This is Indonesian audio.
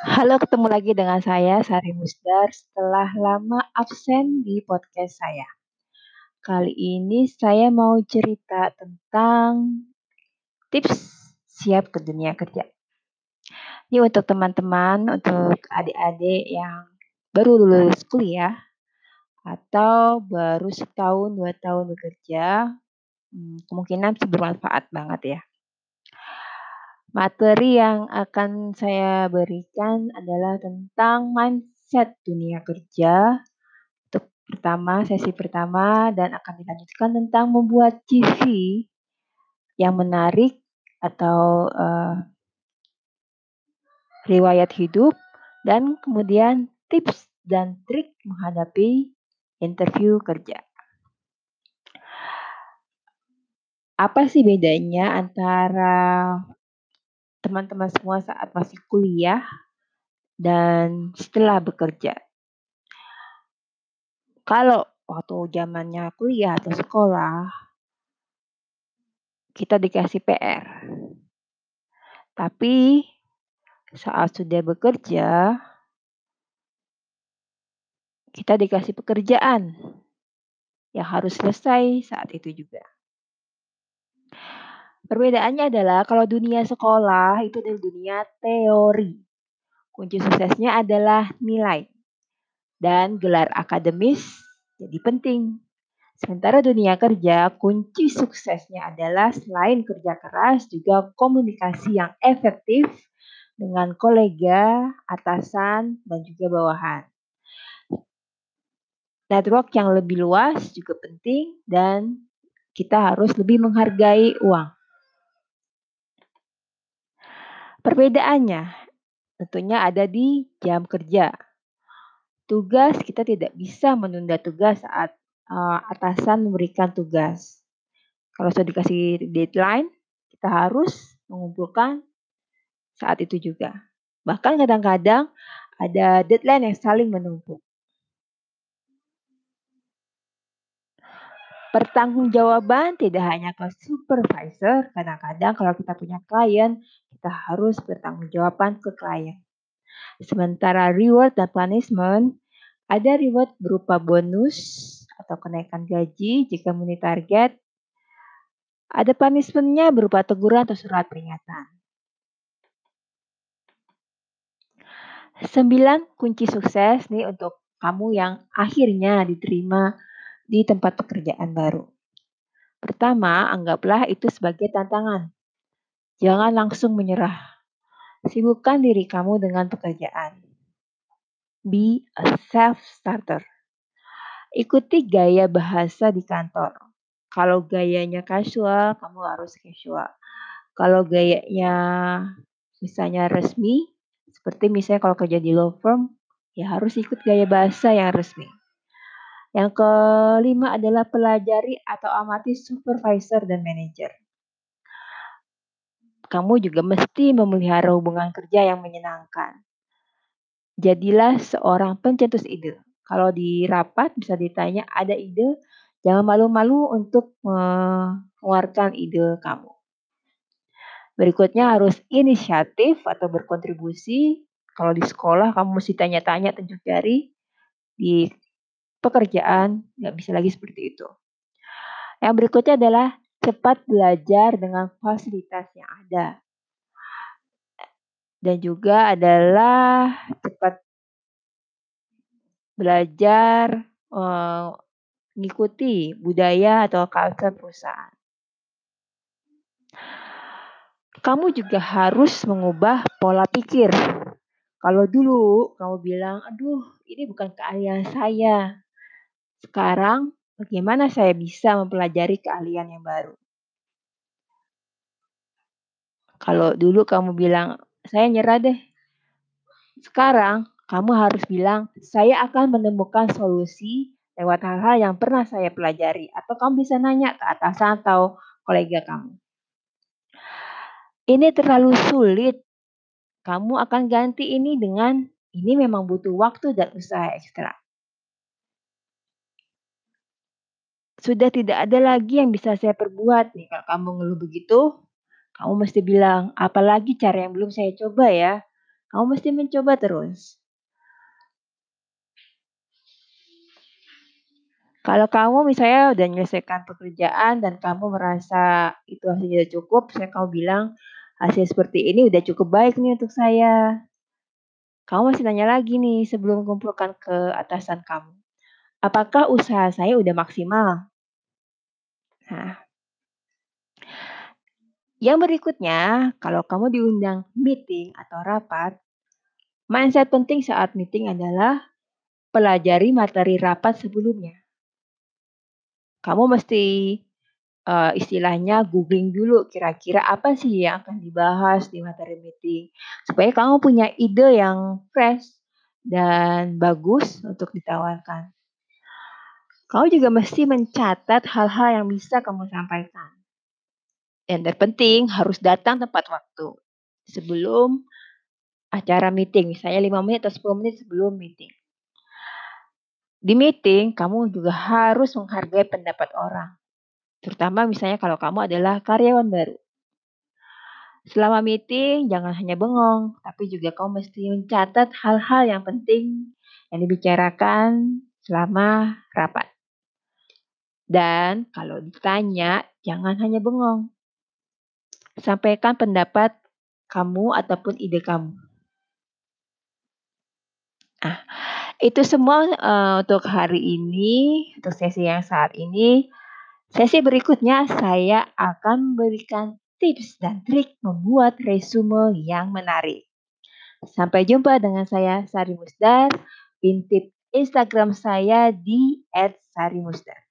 Halo, ketemu lagi dengan saya Sari Musdar setelah lama absen di podcast saya. Kali ini saya mau cerita tentang tips siap ke dunia kerja. Ini untuk teman-teman, untuk adik-adik yang baru lulus kuliah atau baru setahun dua tahun bekerja, hmm, kemungkinan bermanfaat banget ya. Materi yang akan saya berikan adalah tentang mindset dunia kerja. Untuk pertama, sesi pertama dan akan dilanjutkan tentang membuat CV yang menarik atau uh, riwayat hidup dan kemudian tips dan trik menghadapi interview kerja. Apa sih bedanya antara teman-teman semua saat masih kuliah dan setelah bekerja. Kalau waktu zamannya kuliah atau sekolah, kita dikasih PR. Tapi saat sudah bekerja, kita dikasih pekerjaan yang harus selesai saat itu juga. Perbedaannya adalah kalau dunia sekolah itu adalah dunia teori. Kunci suksesnya adalah nilai dan gelar akademis jadi penting. Sementara dunia kerja, kunci suksesnya adalah selain kerja keras juga komunikasi yang efektif dengan kolega, atasan, dan juga bawahan. Network yang lebih luas juga penting dan kita harus lebih menghargai uang. Perbedaannya tentunya ada di jam kerja. Tugas kita tidak bisa menunda tugas saat uh, atasan memberikan tugas. Kalau sudah dikasih deadline, kita harus mengumpulkan saat itu juga. Bahkan kadang-kadang ada deadline yang saling menumpuk. Pertanggungjawaban tidak hanya ke supervisor, kadang-kadang kalau kita punya klien, kita harus bertanggungjawaban ke klien. Sementara reward dan punishment, ada reward berupa bonus atau kenaikan gaji jika memenuhi target. Ada punishmentnya berupa teguran atau surat peringatan. Sembilan kunci sukses nih untuk kamu yang akhirnya diterima di tempat pekerjaan baru. Pertama, anggaplah itu sebagai tantangan. Jangan langsung menyerah. Sibukkan diri kamu dengan pekerjaan. Be a self-starter. Ikuti gaya bahasa di kantor. Kalau gayanya casual, kamu harus casual. Kalau gayanya misalnya resmi, seperti misalnya kalau kerja di law firm, ya harus ikut gaya bahasa yang resmi. Yang kelima adalah pelajari atau amati supervisor dan manajer. Kamu juga mesti memelihara hubungan kerja yang menyenangkan. Jadilah seorang pencetus ide. Kalau di rapat bisa ditanya ada ide, jangan malu-malu untuk mengeluarkan ide kamu. Berikutnya harus inisiatif atau berkontribusi. Kalau di sekolah kamu mesti tanya-tanya tunjuk jari. Di pekerjaan, nggak bisa lagi seperti itu. Yang berikutnya adalah cepat belajar dengan fasilitas yang ada. Dan juga adalah cepat belajar mengikuti budaya atau culture perusahaan. Kamu juga harus mengubah pola pikir. Kalau dulu kamu bilang, aduh ini bukan keahlian saya. Sekarang, bagaimana saya bisa mempelajari keahlian yang baru? Kalau dulu kamu bilang, saya nyerah deh. Sekarang, kamu harus bilang, saya akan menemukan solusi lewat hal-hal yang pernah saya pelajari. Atau kamu bisa nanya ke atasan atau kolega kamu. Ini terlalu sulit. Kamu akan ganti ini dengan ini memang butuh waktu dan usaha ekstra. Sudah tidak ada lagi yang bisa saya perbuat nih. Kalau kamu ngeluh begitu, kamu mesti bilang, apalagi cara yang belum saya coba ya. Kamu mesti mencoba terus. Kalau kamu misalnya udah menyelesaikan pekerjaan dan kamu merasa itu hasilnya cukup, misalnya kamu bilang, "Hasil seperti ini udah cukup baik nih untuk saya." Kamu masih nanya lagi nih sebelum kumpulkan ke atasan kamu, "Apakah usaha saya udah maksimal?" Nah yang berikutnya, kalau kamu diundang meeting atau rapat, mindset penting saat meeting adalah pelajari materi rapat sebelumnya. Kamu mesti, eee, istilahnya googling dulu kira-kira apa sih yang akan dibahas di materi meeting, supaya kamu punya ide yang fresh dan bagus untuk ditawarkan. Kamu juga mesti mencatat hal-hal yang bisa kamu sampaikan. Yang terpenting harus datang tepat waktu, sebelum acara meeting, misalnya 5 menit atau 10 menit sebelum meeting. Di meeting, kamu juga harus menghargai pendapat orang, terutama misalnya kalau kamu adalah karyawan baru. Selama meeting jangan hanya bengong, tapi juga kamu mesti mencatat hal-hal yang penting yang dibicarakan selama rapat. Dan kalau ditanya, jangan hanya bengong. Sampaikan pendapat kamu ataupun ide kamu. Ah, itu semua, eee, untuk hari ini, untuk sesi yang saat ini. Sesi berikutnya saya akan memberikan tips dan trik membuat resume yang menarik. Sampai jumpa dengan saya Sari Musdar, intip Instagram saya di @sarimusdar.